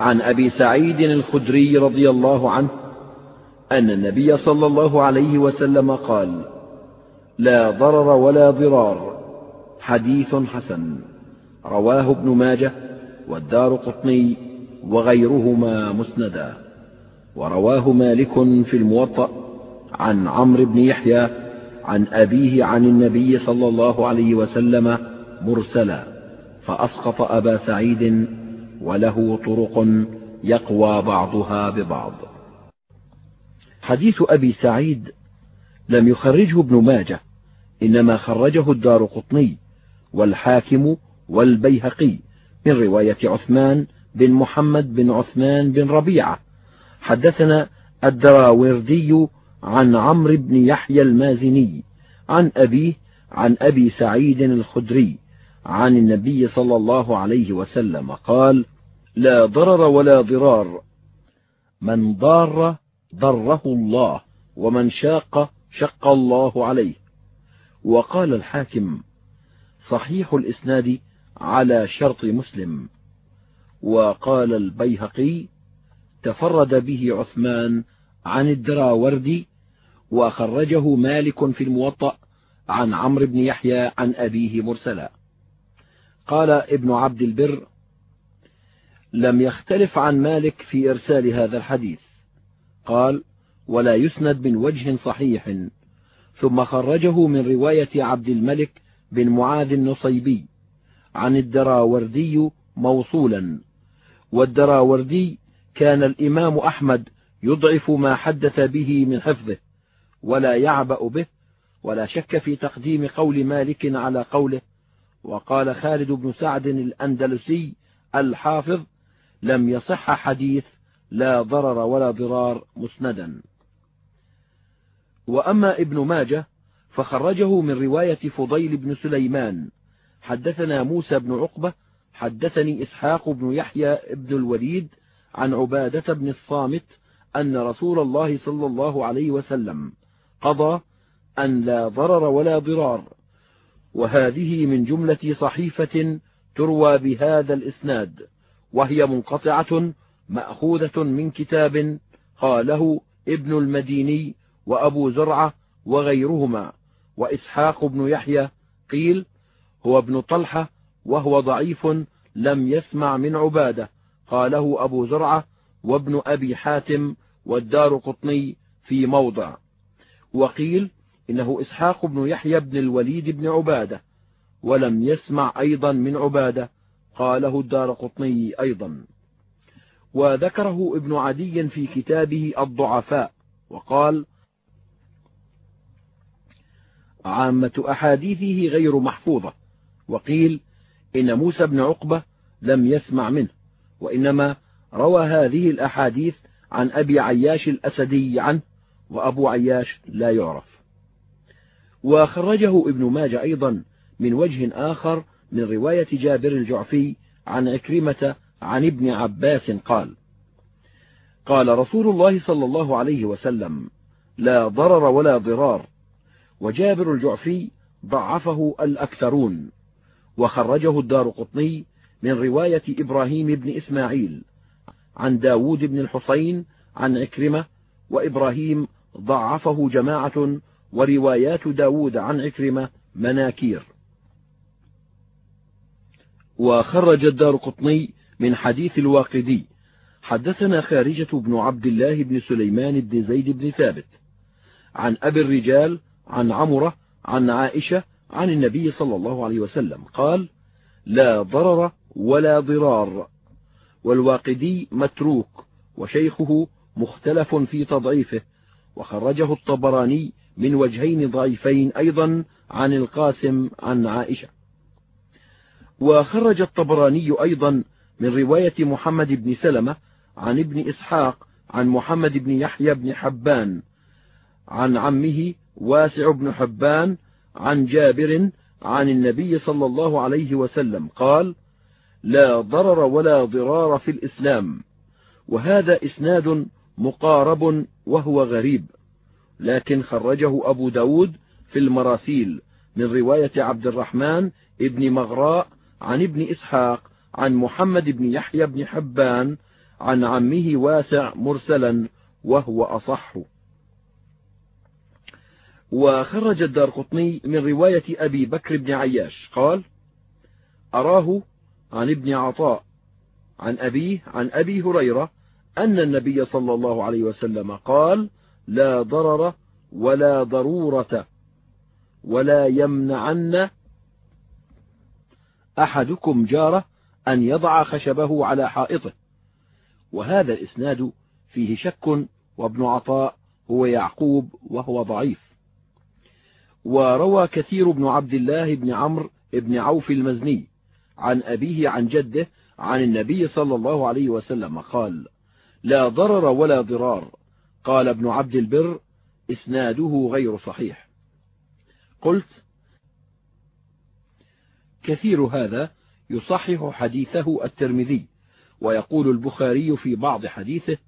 عن أبي سعيد الخدري رضي الله عنه أن النبي صلى الله عليه وسلم قال لا ضرر ولا ضرار. حديث حسن. رواه ابن ماجه والدار قطني وغيرهما مسندا. ورواه مالك في الموطأ عن عمرو بن يحيى عن أبيه عن النبي صلى الله عليه وسلم مرسلا فأسقط أبا سعيد وله طرق يقوى بعضها ببعض. حديث أبي سعيد لم يخرجه ابن ماجه إنما خرجه الدار قطني والحاكم والبيهقي من رواية عثمان بن محمد بن عثمان بن ربيعة. حدثنا الدراوردي عن عمرو بن يحيى المازني عن أبيه عن أبي سعيد الخدري. عن النبي صلى الله عليه وسلم قال لا ضرر ولا ضرار. من ضار ضره الله ومن شاق شق الله عليه. وقال الحاكم صحيح الإسناد على شرط مسلم. وقال البيهقي تفرد به عثمان عن الدراوردي وخرجه مالك في الموطأ عن عمرو بن يحيى عن أبيه مرسلا. قال ابن عبد البر لم يختلف عن مالك في إرسال هذا الحديث. قال ولا يسند من وجه صحيح. ثم خرجه من رواية عبد الملك بن معاذ النصيبي عن الدراوردي موصولا. والدراوردي كان الإمام أحمد يضعف ما حدث به من حفظه ولا يعبأ به ولا شك في تقديم قول مالك على قوله وقال خالد بن سعد الأندلسي الحافظ لم يصح حديث لا ضرر ولا ضرار مسندا. وأما ابن ماجه فخرجه من رواية فضيل بن سليمان حدثنا موسى بن عقبة حدثني إسحاق بن يحيى بن الوليد عن عبادة بن الصامت أن رسول الله صلى الله عليه وسلم قضى أن لا ضرر ولا ضرار وهذه من جملة صحيفة تروى بهذا الإسناد وهي منقطعة مأخوذة من كتاب قاله ابن المديني وأبو زرعة وغيرهما وإسحاق بن يحيى قيل هو ابن طلحة وهو ضعيف لم يسمع من عبادة قاله أبو زرعة وابن أبي حاتم والدار قطني في موضع وقيل إنه إسحاق بن يحيى بن الوليد بن عبادة ولم يسمع أيضا من عبادة قاله الدار قطني أيضا. وذكره ابن عدي في كتابه الضعفاء وقال عامة أحاديثه غير محفوظة وقيل إن موسى بن عقبة لم يسمع منه وإنما روى هذه الأحاديث عن أبي عياش الأسدي عنه وأبو عياش لا يعرف. وخرجه ابن ماجه أيضا من وجه آخر من رواية جابر الجعفي عن عكرمة عن ابن عباس قال قال رسول الله صلى الله عليه وسلم لا ضرر ولا ضرار وجابر الجعفي ضعفه الأكثرون. وخرجه الدار قطني من رواية إبراهيم بن إسماعيل عن داود بن الحصين عن عكرمة وإبراهيم ضعفه جماعة وروايات داود عن عكرمة مناكير. وخرج الدار قطني من حديث الواقدي. حدثنا خارجة بن عبد الله بن سليمان بن زيد بن ثابت. عن أبي الرجال عن عمرة عن عائشة عن النبي صلى الله عليه وسلم. قال لا ضرر ولا ضرار. والواقدي متروك وشيخه مختلف في تضعيفه. وخرجه الطبراني من وجهين ضعيفين أيضا عن القاسم عن عائشة. وخرج الطبراني أيضا من رواية محمد بن سلمة عن ابن إسحاق عن محمد بن يحيى بن حبان عن عمه واسع بن حبان عن جابر عن النبي صلى الله عليه وسلم قال لا ضرر ولا ضرار في الإسلام وهذا إسناد مقارب وهو غريب. لكن خرجه أبو داود في المراسيل من رواية عبد الرحمن ابن مغراء عن ابن إسحاق عن محمد بن يحيى بن حبان عن عمه واسع مرسلا وهو أصح. وخرج الدار قطني من رواية أبي بكر بن عياش. قال أراه عن ابن عطاء عن أبيه عن أبي هريرة أن النبي صلى الله عليه وسلم قال لا ضرر ولا ضرورة ولا يمنعن أحدكم جاره أن يضع خشبه على حائطه. وهذا الإسناد فيه شك وابن عطاء هو يعقوب وهو ضعيف. وروى كثير بن عبد الله بن عمرو بن عوف المزني عن أبيه عن جده عن النبي صلى الله عليه وسلم قال لا ضرر ولا ضرار قال ابن عبد البر إسناده غير صحيح. قلت كثير هذا يصحح حديثه الترمذي ويقول البخاري في بعض حديثه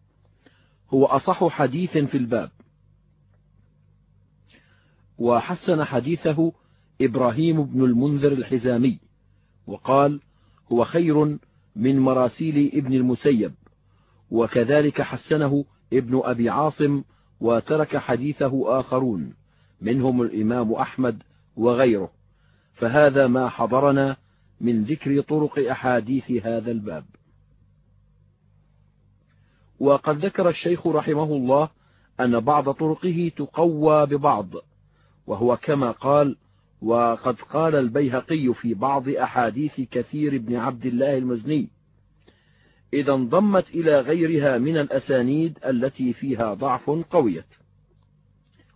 هو أصح حديث في الباب. وحسن حديثه إبراهيم بن المنذر الحزامي وقال هو خير من مراسيل ابن المسيب وكذلك حسنه ابن أبي عاصم وترك حديثه آخرون منهم الإمام أحمد وغيره. فهذا ما حضرنا من ذكر طرق أحاديث هذا الباب. وقد ذكر الشيخ رحمه الله أن بعض طرقه تقوى ببعض وهو كما قال وقد قال البيهقي في بعض أحاديث كثير بن عبد الله المزني إذا انضمت إلى غيرها من الأسانيد التي فيها ضعف قويت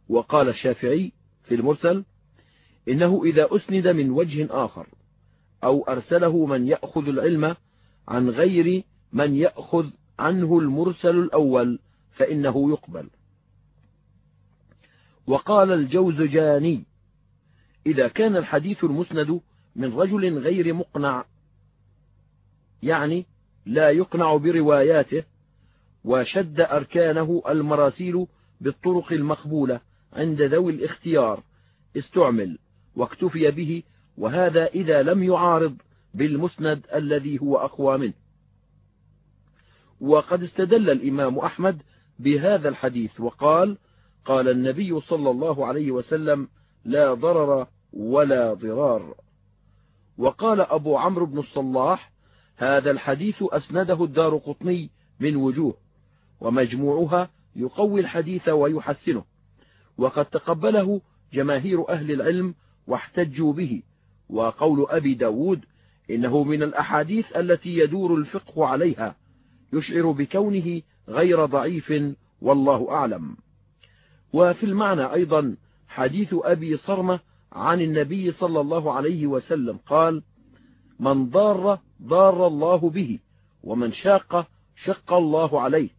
وقال الشافعي في المرسل إنه إذا أسند من وجه آخر أو أرسله من يأخذ العلم عن غير من يأخذ عنه المرسل الأول فإنه يقبل. وقال الجوزجاني إذا كان الحديث المسند من رجل غير مقنع يعني لا يقنع برواياته وشد أركانه المراسيل بالطرق المقبولة عند ذوي الاختيار. استعمل واكتفي به وهذا إذا لم يعارض بالمسند الذي هو أقوى منه. وقد استدل الإمام أحمد بهذا الحديث وقال قال النبي صلى الله عليه وسلم لا ضرر ولا ضرار. وقال أبو عمرو بن الصلاح هذا الحديث أسنده الدار قطني من وجوه ومجموعها يقوي الحديث ويحسنه وقد تقبله جماهير أهل العلم واحتجوا به وقول أبي ب داود إنه من الأحاديث التي يدور الفقه عليها يشعر بكونه غير ضعيف والله أعلم. وفي المعنى أيضا حديث أبي صرمة عن النبي صلى الله عليه وسلم قال من ضار ضار الله به ومن شاق شق الله عليه.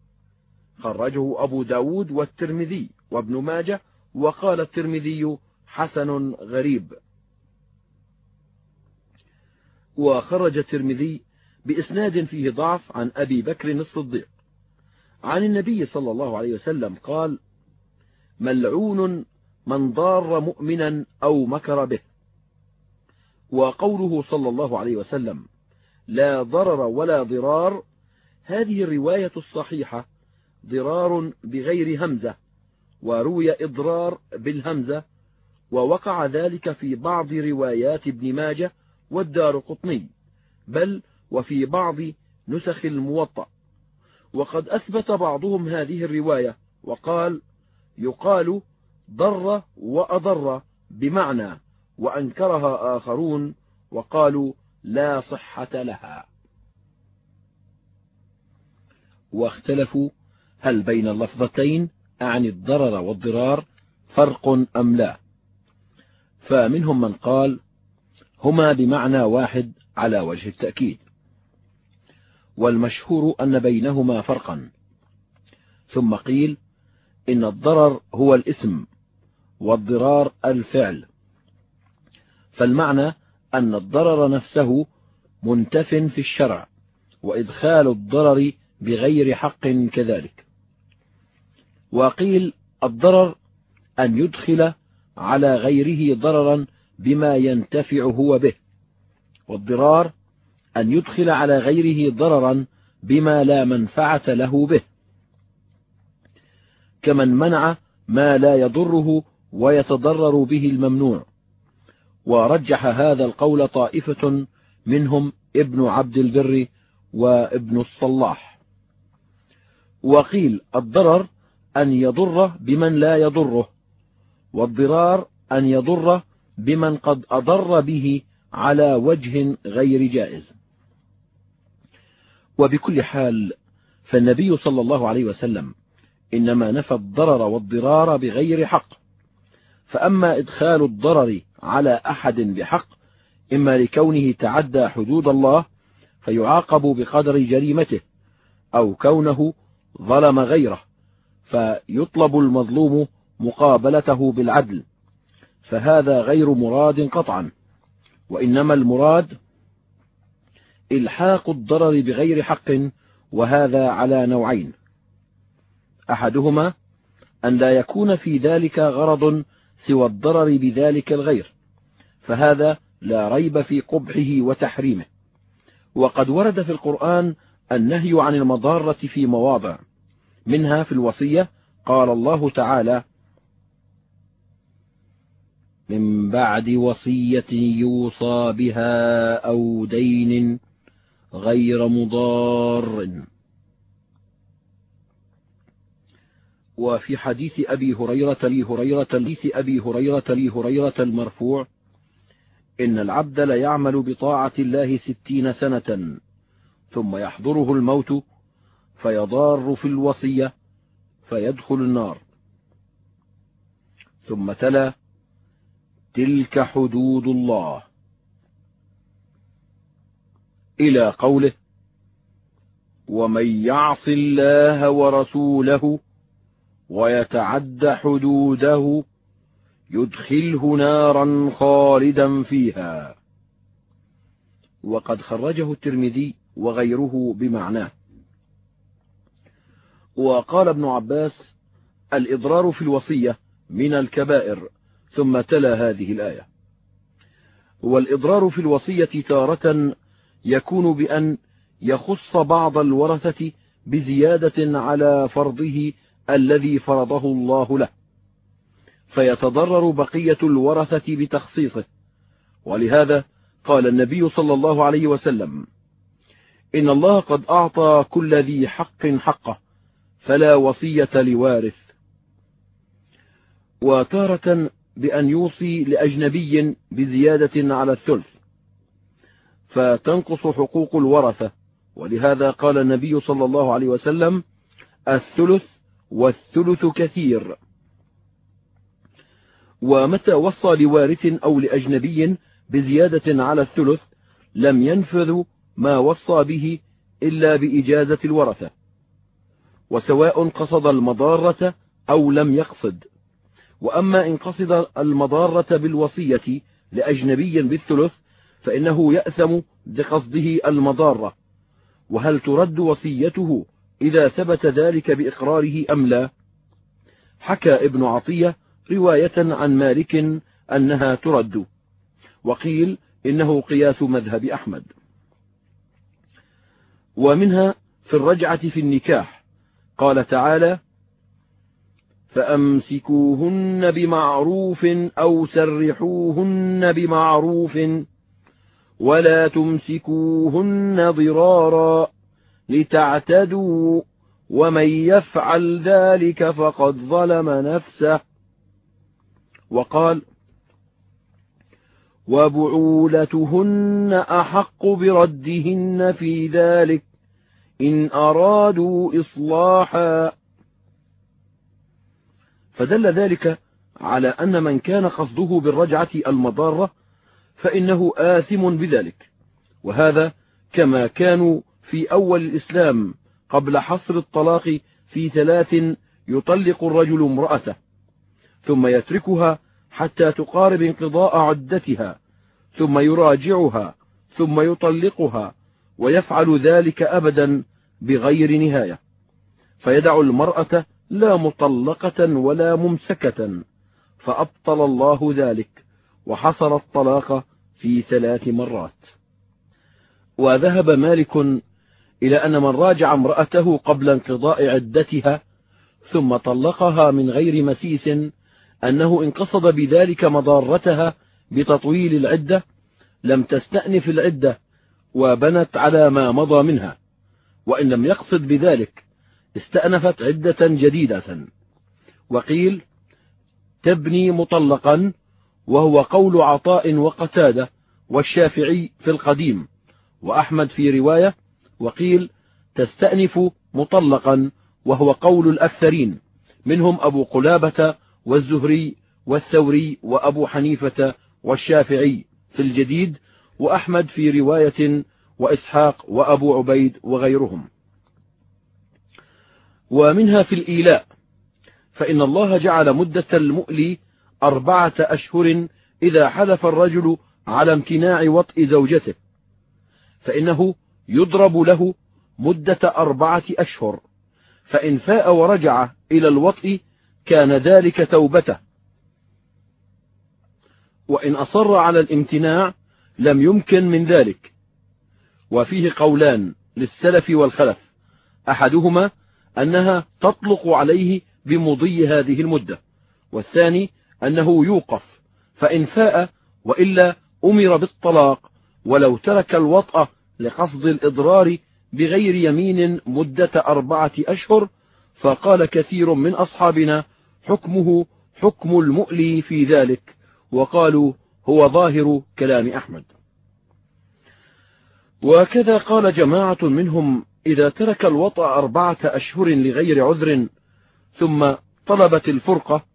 خرجه أبو داود والترمذي وابن ماجه وقال الترمذي حسن غريب. وخرج الترمذي بإسناد فيه ضعف عن أبي بكر الصديق. عن النبي صلى الله عليه وسلم قال ملعون من ضار مؤمنا أو مكر به. وقوله صلى الله عليه وسلم لا ضرر ولا ضرار. هذه الرواية الصحيحة ضرار بغير همزة وروي إضرار بالهمزة ووقع ذلك في بعض روايات ابن ماجه والدار قطني بل وفي بعض نسخ الموطأ. وقد أثبت بعضهم هذه الرواية وقال يقال ضر وأضر بمعنى. وأنكرها آخرون وقالوا لا صحة لها. واختلفوا هل بين اللفظتين أعني الضرر والضرار فرق أم لا. فمنهم من قال هما بمعنى واحد على وجه التأكيد. والمشهور أن بينهما فرقا. ثم قيل إن الضرر هو الاسم والضرار الفعل. فالمعنى أن الضرر نفسه منتف في الشرع وإدخال الضرر بغير حق كذلك. وقيل الضرر أن يدخل على غيره ضررا بما ينتفع هو به والضرار أن يدخل على غيره ضررا بما لا منفعة له به. كمن منع ما لا يضره ويتضرر به الممنوع. ورجح هذا القول طائفة منهم ابن عبد البر وابن الصلاح. وقيل الضرر أن يضر بمن لا يضره والضرار أن يضر بمن قد أضر به على وجه غير جائز. وبكل حال فالنبي صلى الله عليه وسلم إنما نفى الضرر والضرار بغير حق. فأما إدخال الضرر على أحد بحق إما لكونه تعدى حدود الله فيعاقب بقدر جريمته أو كونه ظلم غيره فيطلب المظلوم مقابلته بالعدل فهذا غير مراد قطعا وإنما المراد إلحاق الضرر بغير حق وهذا على نوعين. أحدهما أن لا يكون في ذلك غرض سوى الضرر بذلك الغير فهذا لا ريب في قبحه وتحريمه. وقد ورد في القرآن النهي عن المضارة في مواضع. منها في الوصية قال الله تعالى من بعد وصية يوصى بها أو دين غير مضار وفي حديث أبي هريرة لي هريرة حديث أبي هريرة لي هريرة المرفوع إن العبد ليعمل بطاعة الله ستين سنة ثم يحضره الموت فيضار في الوصية فيدخل النار. ثم تلا تلك حدود الله. إلى قوله ومن يعص الله ورسوله ويتعد حدوده يدخله نارا خالدا فيها. وقد خرجه الترمذي وغيره بمعناه. وقال ابن عباس الإضرار في الوصية من الكبائر ثم تلا هذه الآية. والإضرار في الوصية تارة يكون بأن يخص بعض الورثة بزيادة على فرضه الذي فرضه الله له. فيتضرر بقية الورثة بتخصيصه. ولهذا قال النبي صلى الله عليه وسلم إن الله قد أعطى كل ذي حق حقه فلا وصية لوارث. وتارة بأن يوصي لأجنبي بزيادة على الثلث فتنقص حقوق الورثة. ولهذا قال النبي صلى الله عليه وسلم الثلث والثلث كثير. ومتى وصى لوارث أو لأجنبي بزيادة على الثلث لم ينفذ ما وصى به إلا بإجازة الورثة وسواء قصد المضارة أو لم يقصد. وأما إن قصد المضارة بالوصية لأجنبي بالثلث فإنه يأثم بقصده المضارة. وهل ترد وصيته إذا ثبت ذلك بإقراره أم لا؟ حكى ابن عطية رواية عن مالك أنها ترد. وقيل إنه قياس مذهب أحمد. ومنها في الرجعة في النكاح. قال تعالى فأمسكوهن بمعروف أو سرحوهن بمعروف. ولا تمسكوهن ضرارا لتعتدوا. ومن يفعل ذلك فقد ظلم نفسه. وقال وبعولتهن أحق بردهن في ذلك إن أرادوا إصلاحا. فدل ذلك على أن من كان قصده بالرجعة المضارة فإنه آثم بذلك. وهذا كما كانوا في أول الإسلام قبل حصر الطلاق في ثلاث يطلق الرجل امرأته ثم يتركها حتى تقارب انقضاء عدتها ثم يراجعها ثم يطلقها ويفعل ذلك أبدا بغير نهاية. فيدع المرأة لا مطلقة ولا ممسكة فأبطل الله ذلك وحصر الطلاق في ثلاث مرات. وذهب مالك إلى أن من راجع امرأته قبل انقضاء عدتها ثم طلقها من غير مسيس أنه إن قصد بذلك مضارتها بتطويل العدة لم تستأنف العدة وبنت على ما مضى منها وإن لم يقصد بذلك استأنفت عدة جديدة. وقيل تبني مطلقا وهو قول عطاء وقتادة والشافعي في القديم وأحمد في رواية وقيل تستأنف مطلقا وهو قول الأكثرين منهم أبو قلابة والزهري والثوري وأبو حنيفة والشافعي في الجديد وأحمد في رواية وإسحاق وأبو عبيد وغيرهم. ومنها في الإيلاء فإن الله جعل مدة المؤلي أربعة أشهر إذا حلف الرجل على امتناع وطء زوجته فإنه يضرب له مدة أربعة أشهر فإن فاء ورجع إلى الوطء كان ذلك توبته. وإن أصر على الامتناع لم يمكن من ذلك. وفيه قولان للسلف والخلف. أحدهما أنها تطلق عليه بمضي هذه المدة. والثاني أنه يوقف فإن فاء وإلا أمر بالطلاق ولو ترك الوطأ لقصد الإضرار بغير يمين مدة أربعة أشهر فقال كثير من أصحابنا حكمه حكم المؤلي في ذلك وقالوا هو ظاهر كلام أحمد. وكذا قال جماعة منهم إذا ترك الوطأ أربعة أشهر لغير عذر ثم طلبت الفرقة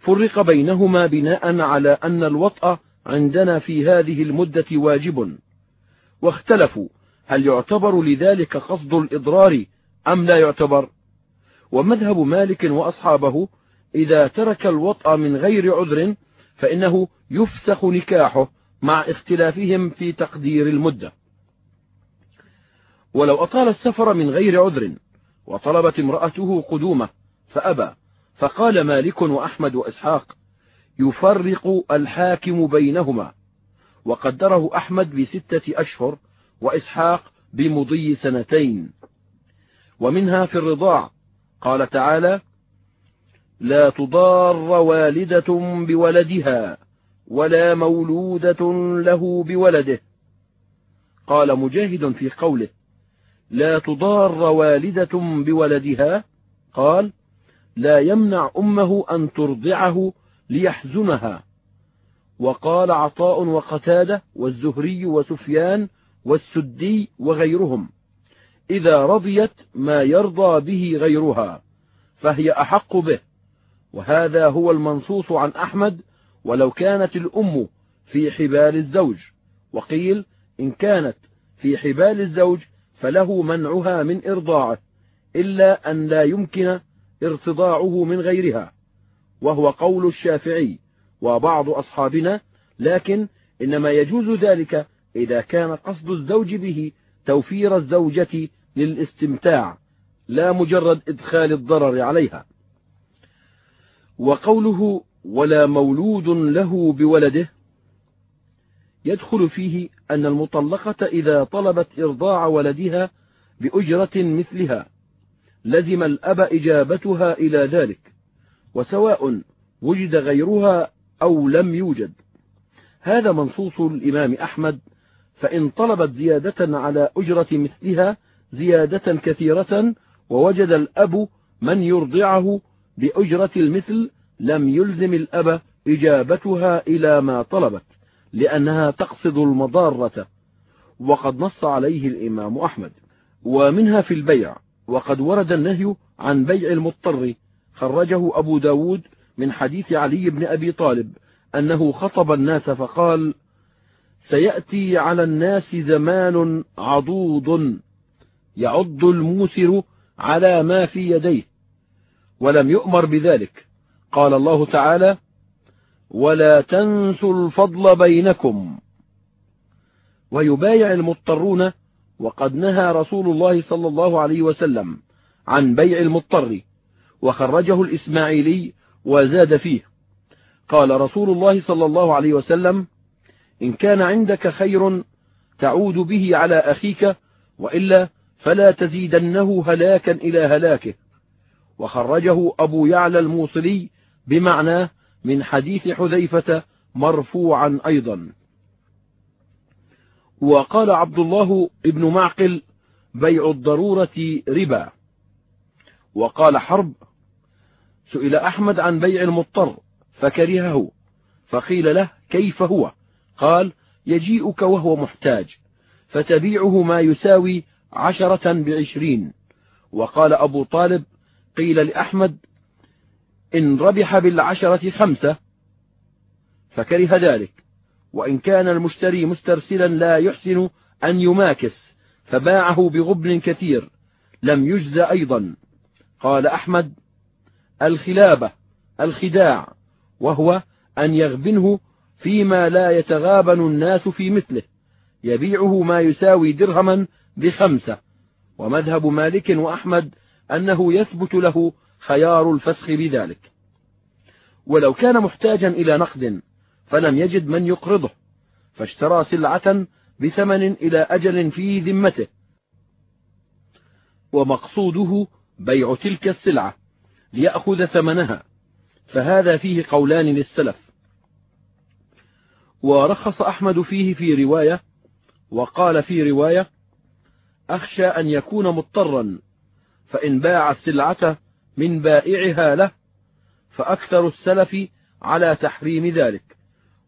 فرق بينهما بناء على أن الوطأ عندنا في هذه المدة واجب. واختلفوا هل يعتبر لذلك قصد الإضرار أم لا يعتبر. ومذهب مالك وأصحابه إذا ترك الوطأ من غير عذر فإنه يفسخ نكاحه مع اختلافهم في تقدير المدة. ولو أطال السفر من غير عذر وطلبت امرأته قدومة فأبى فقال مالك وأحمد وإسحاق يفرق الحاكم بينهما. وقدره أحمد بستة أشهر وإسحاق بمضي سنتين. ومنها في الرضاع. قال تعالى لا تضار والدة بولدها ولا مولودة له بولده. قال مجاهد في قوله لا تضار والدة بولدها. قال لا يمنع أمه أن ترضعه ليحزنها. وقال عطاء وقتادة والزهري وسفيان والسدي وغيرهم إذا رضيت ما يرضى به غيرها فهي أحق به. وهذا هو المنصوص عن أحمد ولو كانت الأم في حبال الزوج. وقيل إن كانت في حبال الزوج فله منعها من إرضاعه إلا أن لا يمكن ارتضاعه من غيرها. وهو قول الشافعي وبعض أصحابنا لكن إنما يجوز ذلك إذا كان قصد الزوج به توفير الزوجة للاستمتاع لا مجرد إدخال الضرر عليها. وقوله ولا مولود له بولده يدخل فيه أن المطلقة إذا طلبت إرضاع ولدها بأجرة مثلها لزم الأب إجابتها إلى ذلك وسواء وجد غيرها أو لم يوجد. هذا منصوص الإمام أحمد فإن طلبت زيادة على أجرة مثلها زيادة كثيرة ووجد الأب من يرضعه بأجرة المثل لم يلزم الأب إجابتها إلى ما طلبت لأنها تقصد المضارة. وقد نص عليه الإمام أحمد. ومنها في البيع. وقد ورد النهي عن بيع المضطر. خرجه أبو داود من حديث علي بن أبي طالب أنه خطب الناس فقال سيأتي على الناس زمان عضوض. يعض الموسر على ما في يديه. ولم يؤمر بذلك. قال الله تعالى ولا تنسوا الفضل بينكم. ويبايع المضطرون وقد نهى رسول الله صلى الله عليه وسلم عن بيع المضطر وخرجه الإسماعيلي وزاد فيه. قال رسول الله صلى الله عليه وسلم إن كان عندك خير تعود به على أخيك وإلا فلا تزيدنه هلاكا إلى هلاكه. وخرجه أبو يعلى الموصلي بمعناه من حديث حذيفة مرفوعا أيضا. وقال عبد الله ابن معقل بيع الضرورة ربا. وقال حرب سئل أحمد عن بيع المضطر فكرهه فقيل له كيف هو؟ قال يجيئك وهو محتاج فتبيعه ما يساوي عشرة بعشرين. وقال أبو طالب قيل لأحمد إن ربح بالعشرة خمسة فكره ذلك وإن كان المشتري مسترسلا لا يحسن أن يماكس فباعه بغبن كثير لم يجز أيضا. قال أحمد الخلابة الخداع وهو أن يغبنه فيما لا يتغابن الناس في مثله يبيعه ما يساوي درهما بخمسة. ومذهب مالك وأحمد أنه يثبت له خيار الفسخ بذلك. ولو كان محتاجا إلى نقد فلم يجد من يقرضه فاشترى سلعة بثمن إلى أجل في ذمته. ومقصوده بيع تلك السلعة ليأخذ ثمنها فهذا فيه قولان للسلف. ورخص أحمد فيه في رواية وقال في رواية أخشى أن يكون مضطرا فإن باع السلعة من بائعها له فأكثر السلف على تحريم ذلك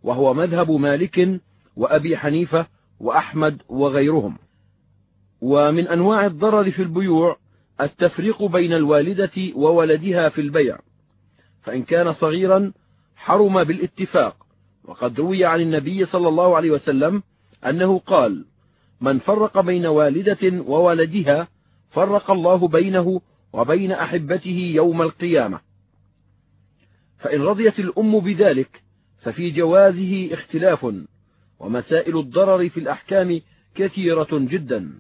وهو مذهب مالك وأبي حنيفة وأحمد وغيرهم. ومن أنواع الضرر في البيوع التفريق بين الوالدة وولدها في البيع فإن كان صغيرا حرم بالاتفاق وقد روي عن النبي صلى الله عليه وسلم أنه قال من فرق بين والدة وولدها فرق الله بينه وبين أحبته يوم القيامة. فإن رضيت الأم بذلك ففي جوازه اختلاف ومسائل الضرر في الأحكام كثيرة جدا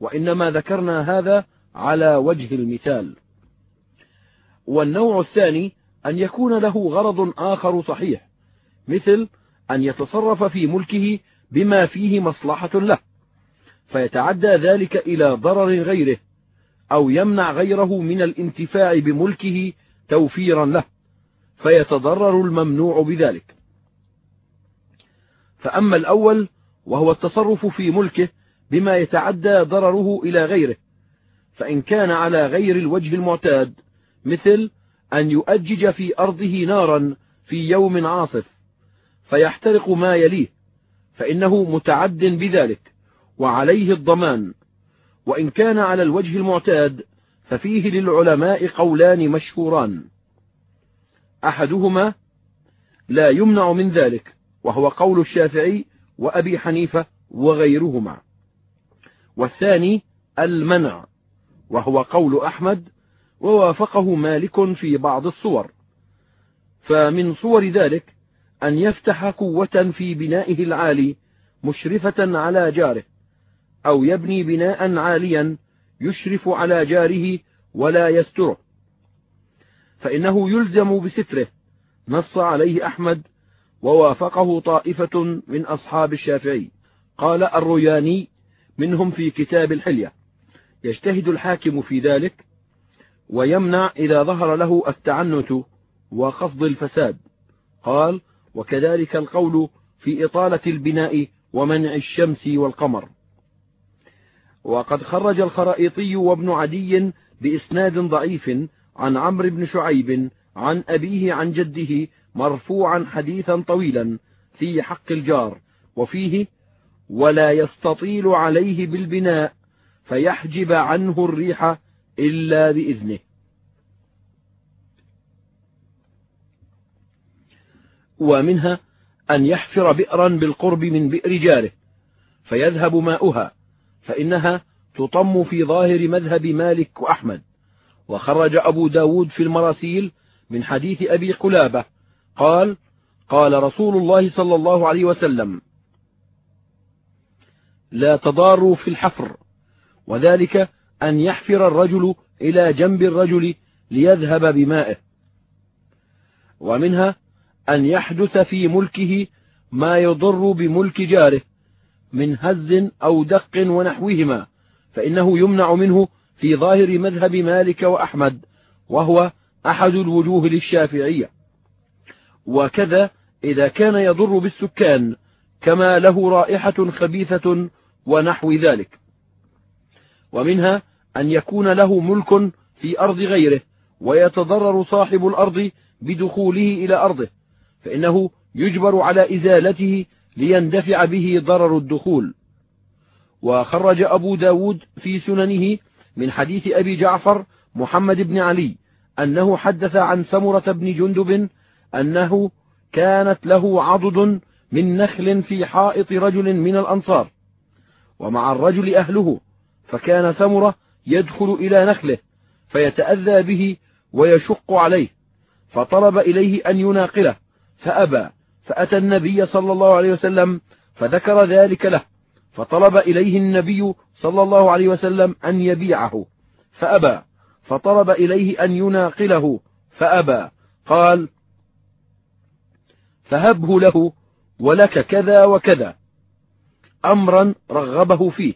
وإنما ذكرنا هذا على وجه المثال. والنوع الثاني أن يكون له غرض آخر صحيح مثل أن يتصرف في ملكه بما فيه مصلحة له فيتعدى ذلك إلى ضرر غيره أو يمنع غيره من الانتفاع بملكه توفيرا له فيتضرر الممنوع بذلك. فأما الأول وهو التصرف في ملكه بما يتعدى ضرره إلى غيره فإن كان على غير الوجه المعتاد مثل أن يؤجج في أرضه نارا في يوم عاصف فيحترق ما يليه فإنه متعد بذلك وعليه الضمان وإن كان على الوجه المعتاد ففيه للعلماء قولان مشهوران. أحدهما لا يمنع من ذلك وهو قول الشافعي وأبي حنيفة وغيرهما. والثاني المنع وهو قول أحمد ووافقه مالك في بعض الصور. فمن صور ذلك أن يفتح قوة في بنائه العالي مشرفة على جاره. أو يبني بناء عاليا يشرف على جاره ولا يستره. فإنه يلزم بستره نص عليه أحمد ووافقه طائفة من أصحاب الشافعي. قال الرياني منهم في كتاب الحلية يجتهد الحاكم في ذلك ويمنع إذا ظهر له التعنت وقصد الفساد. قال وكذلك القول في إطالة البناء ومنع الشمس والقمر. وقد خرج الخرائطي وابن عدي بإسناد ضعيف عن عمرو بن شعيب عن أبيه عن جده مرفوعا حديثا طويلا في حق الجار وفيه ولا يستطيل عليه بالبناء فيحجب عنه الريح إلا بإذنه. ومنها أن يحفر بئرا بالقرب من بئر جاره فيذهب ماؤها فإنها تطم في ظاهر مذهب مالك وأحمد. وخرج أبو داود في المراسيل من حديث أبي قلابة. قال قال رسول الله صلى الله عليه وسلم لا تضاروا في الحفر. وذلك أن يحفر الرجل إلى جنب الرجل ليذهب بمائه. ومنها أن يحدث في ملكه ما يضر بملك جاره. من هز أو دق ونحوهما فإنه يمنع منه في ظاهر مذهب مالك وأحمد وهو أحد الوجوه للشافعية. وكذا إذا كان يضر بالسكان كما له رائحة خبيثة ونحو ذلك. ومنها أن يكون له ملك في أرض غيره ويتضرر صاحب الأرض بدخوله إلى أرضه فإنه يجبر على إزالته ليندفع به ضرر الدخول. وخرج أبو داود في سننه من حديث أبي جعفر محمد بن علي أنه حدث عن سمرة بن جندب أنه كانت له عضد من نخل في حائط رجل من الأنصار. ومع الرجل أهله فكان سمرة يدخل إلى نخله فيتأذى به ويشق عليه فطلب إليه أن يناقله فأبى. فأتى النبي صلى الله عليه وسلم فذكر ذلك له فطلب إليه النبي صلى الله عليه وسلم أن يبيعه فأبى فطلب إليه أن يناقله فأبى قال فهبه له ولك كذا وكذا أمرا رغبه فيه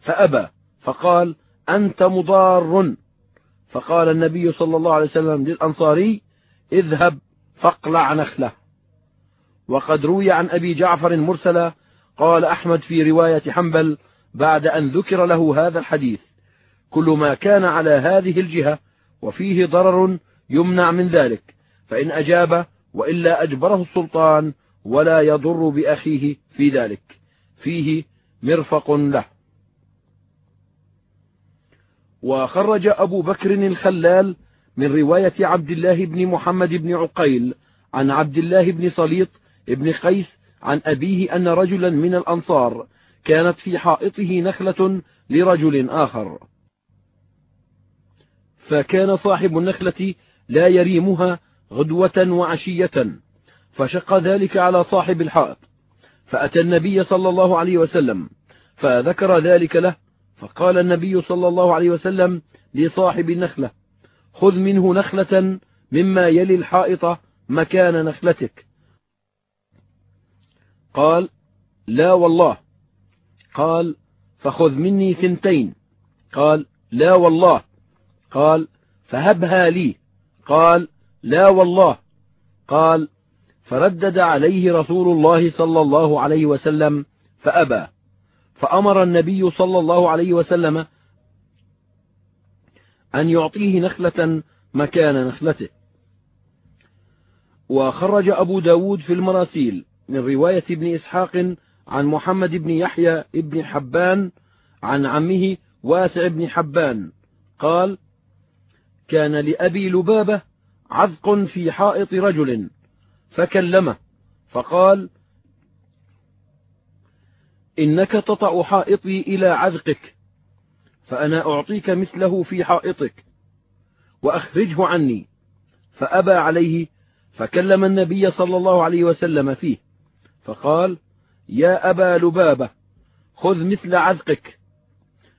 فأبى فقال أنت مضار. فقال النبي صلى الله عليه وسلم للأنصاري اذهب فاقلع نخله. وقد روي عن أبي جعفر مرسلا قال أحمد في رواية حنبل بعد أن ذكر له هذا الحديث. كل ما كان على هذه الجهة وفيه ضرر يمنع من ذلك فإن أجاب وإلا أجبره السلطان ولا يضر بأخيه في ذلك. فيه مرفق له. وخرج أبو بكر الخلال من رواية عبد الله بن محمد بن عقيل عن عبد الله بن صليط بن قيس عن أبيه أن رجلا من الأنصار كانت في حائطه نخلة لرجل آخر. فكان صاحب النخلة لا يريمها غدوة وعشية فشق ذلك على صاحب الحائط فأتى النبي صلى الله عليه وسلم فذكر ذلك له فقال النبي صلى الله عليه وسلم لصاحب النخلة خذ منه نخلة مما يلي الحائط مكان نخلتك. قال لا والله. قال فخذ مني ثنتين. قال لا والله. قال فهبها لي. قال لا والله. قال فردد عليه رسول الله صلى الله عليه وسلم فأبى. فأمر النبي صلى الله عليه وسلم أن يعطيه نخلة مكان نخلته. وخرج أبو داود في المراسيل. من رواية ابن إسحاق عن محمد بن يحيى بن حبان عن عمه واسع بن حبان. قال كان لأبي لبابة عذق في حائط رجل فكلمه فقال إنك تطع حائطي إلى عذقك فأنا أعطيك مثله في حائطك وأخرجه عني. فأبى عليه فكلم النبي صلى الله عليه وسلم فيه. فقال يا أبا لبابة خذ مثل عذقك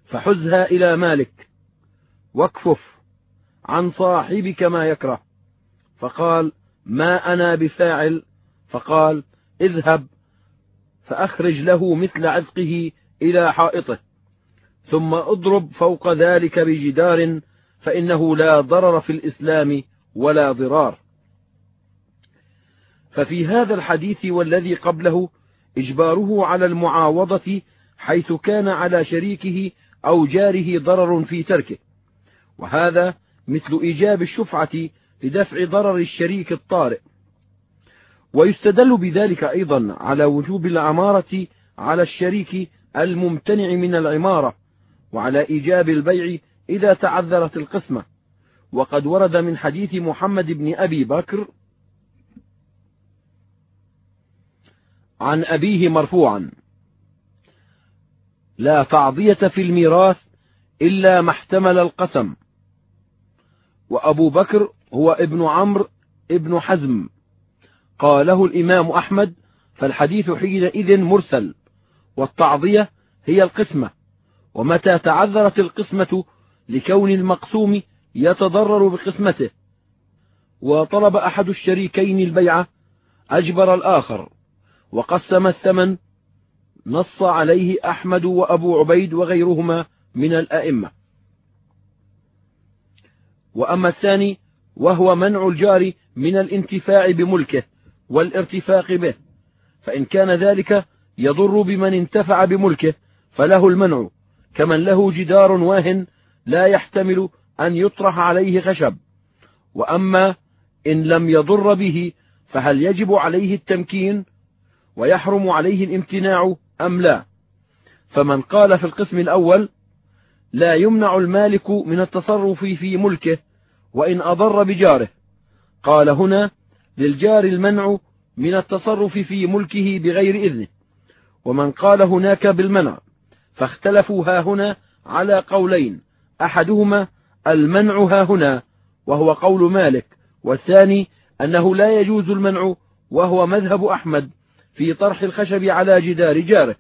فحزها إلى مالك واكفف عن صاحبك ما يكره. فقال ما أنا بفاعل. فقال اذهب فأخرج له مثل عذقه إلى حائطه ثم اضرب فوق ذلك بجدار فإنه لا ضرر في الإسلام ولا ضرار. ففي هذا الحديث والذي قبله إجباره على المعاوضة حيث كان على شريكه أو جاره ضرر في تركه. وهذا مثل إيجاب الشفعة لدفع ضرر الشريك الطارئ. ويستدل بذلك أيضا على وجوب العمارة على الشريك الممتنع من العمارة وعلى إيجاب البيع إذا تعذرت القسمة. وقد ورد من حديث محمد بن أبي بكر عن أبيه مرفوعا. لا تعضية في الميراث إلا ما احتمل القسم. وأبو بكر هو ابن عمرو ابن حزم. قاله الإمام أحمد فالحديث حينئذ مرسل والتعضية هي القسمة. ومتى تعذرت القسمة لكون المقسوم يتضرر بقسمته؟ وطلب أحد الشريكين البيعة أجبر الآخر. وقسم الثمن نص عليه أحمد وأبو عبيد وغيرهما من الأئمة. وأما الثاني وهو منع الجار من الانتفاع بملكه والارتفاق به فإن كان ذلك يضر بمن انتفع بملكه فله المنع كمن له جدار واه لا يحتمل أن يطرح عليه خشب. وأما إن لم يضر به فهل يجب عليه التمكين؟ ويحرم عليه الامتناع أم لا. فمن قال في القسم الأول لا يمنع المالك من التصرف في ملكه وإن أضر بجاره. قال هنا للجار المنع من التصرف في ملكه بغير إذنه. ومن قال هناك بالمنع فاختلفوا ها هنا على قولين. أحدهما المنع ها هنا وهو قول مالك. والثاني أنه لا يجوز المنع وهو مذهب أحمد. في طرح الخشب على جدار جاره.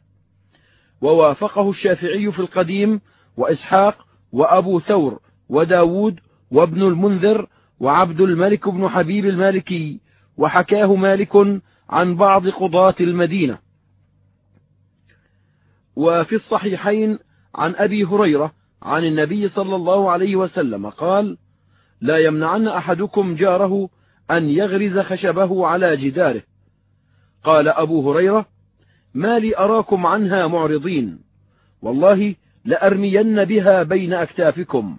ووافقه الشافعي في القديم وإسحاق وأبو ثور وداود وابن المنذر وعبد الملك بن حبيب المالكي وحكاه مالك عن بعض قضاة المدينة. وفي الصحيحين عن أبي هريرة عن النبي صلى الله عليه وسلم قال لا يمنعن أحدكم جاره أن يغرز خشبه على جداره. قال أبو هريرة ما لي أراكم عنها معرضين. والله لأرمين بها بين أكتافكم.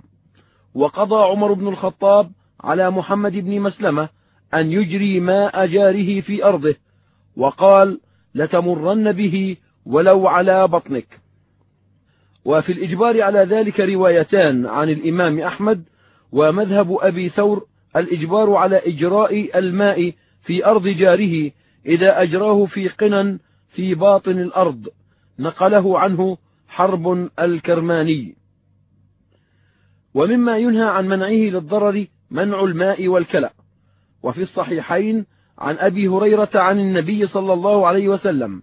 وقضى عمر بن الخطاب على محمد بن مسلمة أن يجري ماء جاره في أرضه وقال لتمرن به ولو على بطنك. وفي الإجبار على ذلك روايتان عن الإمام أحمد ومذهب أبي ثور الإجبار على إجراء الماء في أرض جاره إذا أجراه في قنا في باطن الأرض نقله عنه حرب الكرماني. ومما ينهى عن منعه للضرر منع الماء والكلأ وفي الصحيحين عن أبي هريرة عن النبي صلى الله عليه وسلم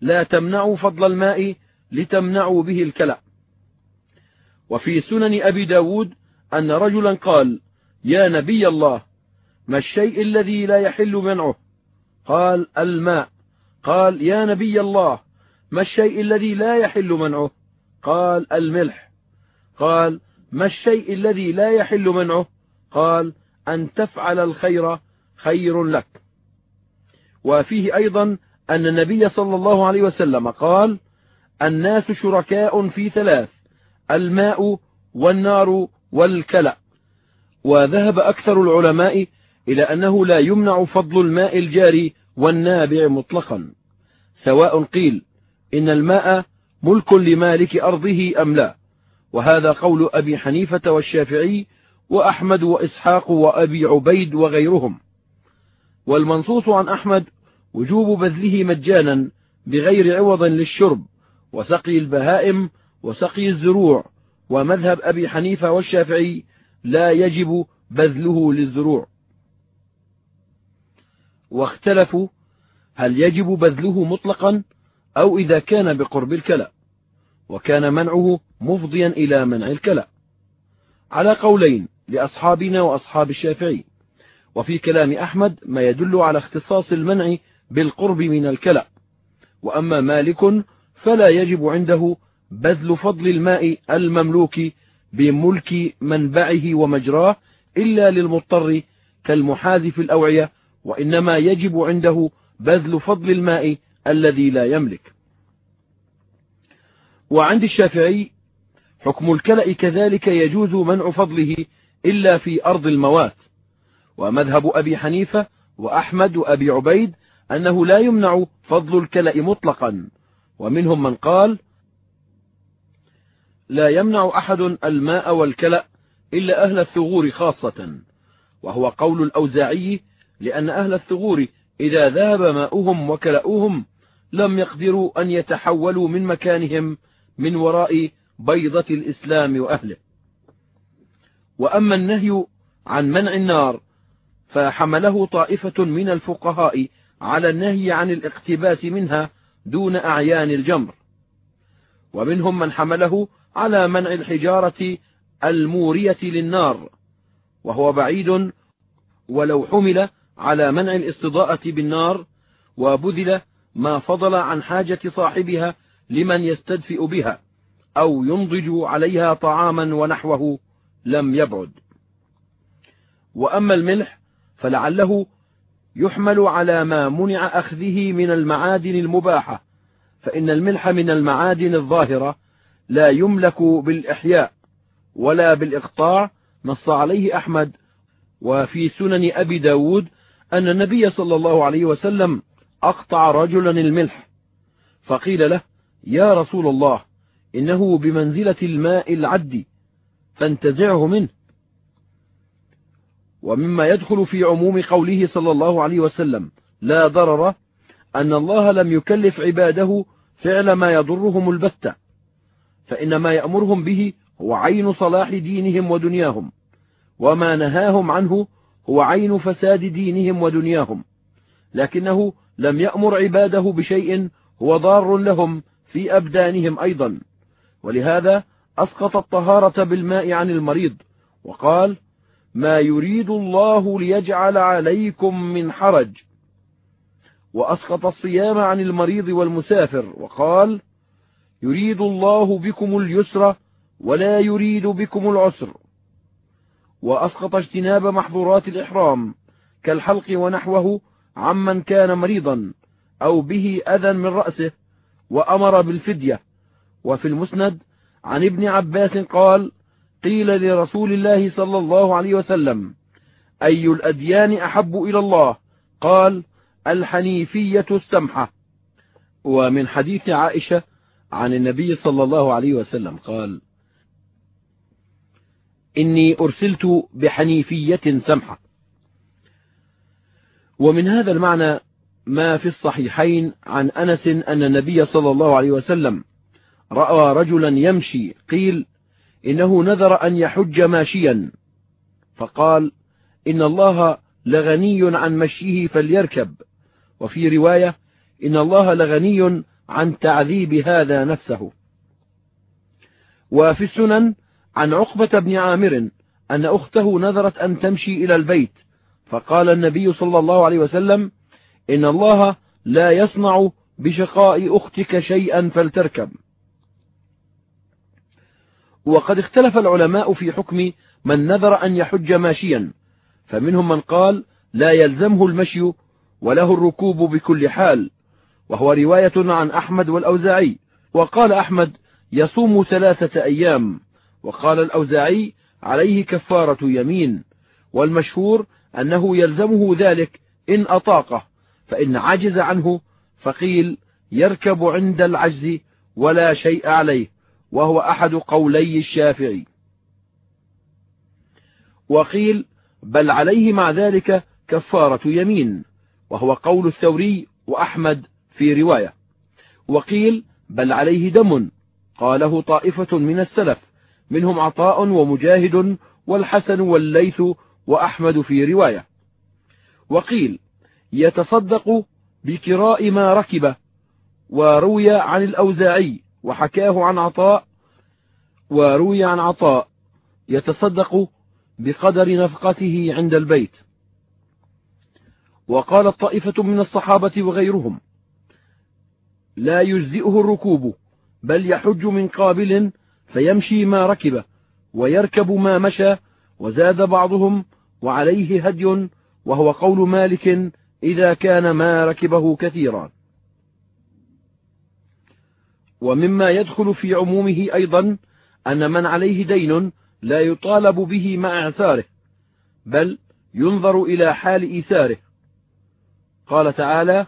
لا تمنعوا فضل الماء لتمنعوا به الكلأ وفي سنن أبي داود أن رجلا قال يا نبي الله ما الشيء الذي لا يحل منعه قال الماء. قال يا نبي الله ما الشيء الذي لا يحل منعه؟ قال الملح. قال ما الشيء الذي لا يحل منعه؟ قال أن تفعل الخير خير لك. وفيه أيضا أن النبي صلى الله عليه وسلم قال الناس شركاء في ثلاث الماء والنار والكلأ. وذهب أكثر العلماء إلى أنه لا يمنع فضل الماء الجاري والنابع مطلقا. سواء قيل إن الماء ملك لمالك أرضه أم لا؟ وهذا قول أبي حنيفة والشافعي وأحمد وإسحاق وأبي عبيد وغيرهم. والمنصوص عن أحمد وجوب بذله مجانا بغير عوض للشرب وسقي البهائم وسقي الزروع ومذهب أبي حنيفة والشافعي لا يجب بذله للزروع. واختلفوا هل يجب بذله مطلقا أو إذا كان بقرب الكلى وكان منعه مفضيا إلى منع الكلى. على قولين لأصحابنا وأصحاب الشافعي وفي كلام أحمد ما يدل على اختصاص المنع بالقرب من الكلى. وأما مالك فلا يجب عنده بذل فضل الماء المملوك بملك منبعه ومجراه إلا للمضطر كالمحاذ في الأوعية وإنما يجب عنده بذل فضل الماء الذي لا يملك. وعند الشافعي حكم الكلأ كذلك يجوز منع فضله إلا في أرض الموات. ومذهب أبي حنيفة وأحمد وأبي عبيد أنه لا يمنع فضل الكلأ مطلقا. ومنهم من قال لا يمنع أحد الماء والكلأ إلا أهل الثغور خاصة. وهو قول الأوزاعي لأن أهل الثغور إذا ذهب ماؤهم وكلأوهم لم يقدروا أن يتحولوا من مكانهم من وراء بيضة الإسلام وأهله. وأما النهي عن منع النار فحمله طائفة من الفقهاء على النهي عن الاقتباس منها دون أعيان الجمر. ومنهم من حمله على منع الحجارة المورية للنار وهو بعيد ولو حمل على منع الاستضاءة بالنار وبذل ما فضل عن حاجة صاحبها لمن يستدفئ بها أو ينضج عليها طعاما ونحوه لم يبعد. وأما الملح فلعله يحمل على ما منع أخذه من المعادن المباحة فإن الملح من المعادن الظاهرة لا يملك بالإحياء ولا بالإقطاع نص عليه أحمد وفي سنن أبي داود أن النبي صلى الله عليه وسلم أقطع رجلا الملح. فقيل له يا رسول الله إنه بمنزلة الماء العد فانتزعه منه. ومما يدخل في عموم قوله صلى الله عليه وسلم لا ضرر أن الله لم يكلف عباده فعل ما يضرهم البتة فإن ما يأمرهم به هو عين صلاح دينهم ودنياهم وما نهاهم عنه هو عين فساد دينهم ودنياهم لكنه لم يأمر عباده بشيء هو ضار لهم في أبدانهم أيضا. ولهذا أسقط الطهارة بالماء عن المريض وقال ما يريد الله ليجعل عليكم من حرج. وأسقط الصيام عن المريض والمسافر وقال يريد الله بكم اليسر ولا يريد بكم العسر. وأسقط اجتناب محظورات الإحرام كالحلق ونحوه عمن كان مريضا أو به أذى من رأسه وأمر بالفدية. وفي المسند عن ابن عباس قال قيل لرسول الله صلى الله عليه وسلم أي الأديان أحب إلى الله؟ قال الحنيفية السمحة. ومن حديث عائشة عن النبي صلى الله عليه وسلم قال إني أرسلت بحنيفية سمحة. ومن هذا المعنى ما في الصحيحين عن أنس أن النبي صلى الله عليه وسلم رأى رجلا يمشي قيل إنه نذر أن يحج ماشيا. فقال إن الله لغني عن مشيه فليركب. وفي رواية إن الله لغني عن تعذيب هذا نفسه. وفي السنن عن عقبة بن عامر أن أخته نذرت أن تمشي إلى البيت فقال النبي صلى الله عليه وسلم إن الله لا يصنع بشقاء أختك شيئا فلتركب. وقد اختلف العلماء في حكم من نذر أن يحج ماشيا فمنهم من قال لا يلزمه المشي وله الركوب بكل حال وهو رواية عن أحمد والأوزاعي وقال أحمد يصوم ثلاثة أيام. وقال الأوزاعي عليه كفارة يمين والمشهور أنه يلزمه ذلك إن أطاقه فإن عجز عنه فقيل يركب عند العجز ولا شيء عليه وهو أحد قولي الشافعي. وقيل بل عليه مع ذلك كفارة يمين وهو قول الثوري وأحمد في رواية. وقيل بل عليه دم قاله طائفة من السلف. منهم عطاء ومجاهد والحسن والليث وأحمد في رواية. وقيل يتصدق بكراء ما ركب وروي عن الأوزاعي وحكاه عن عطاء وروي عن عطاء يتصدق بقدر نفقته عند البيت. وقالت طائفة من الصحابة وغيرهم لا يجزئه الركوب بل يحج من قابل فيمشي ما ركب ويركب ما مشى وزاد بعضهم وعليه هدي وهو قول مالك إذا كان ما ركبه كثيرا. ومما يدخل في عمومه أيضا أن من عليه دين لا يطالب به مع إعساره بل ينظر إلى حال إيساره قال تعالى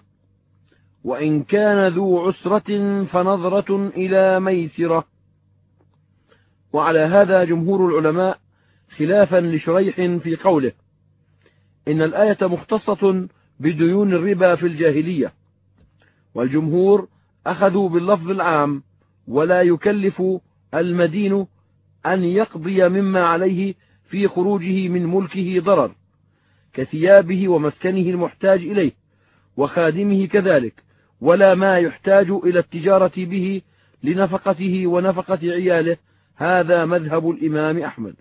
وإن كان ذو عسرة فنظرة إلى ميسرة وعلى هذا جمهور العلماء خلافا لشريح في قوله إن الآية مختصة بديون الربا في الجاهلية والجمهور أخذوا باللفظ العام ولا يكلف المدين أن يقضي مما عليه في خروجه من ملكه ضرر كثيابه ومسكنه المحتاج إليه وخادمه كذلك ولا ما يحتاج إلى التجارة به لنفقته ونفقة عياله هذا مذهب الإمام أحمد.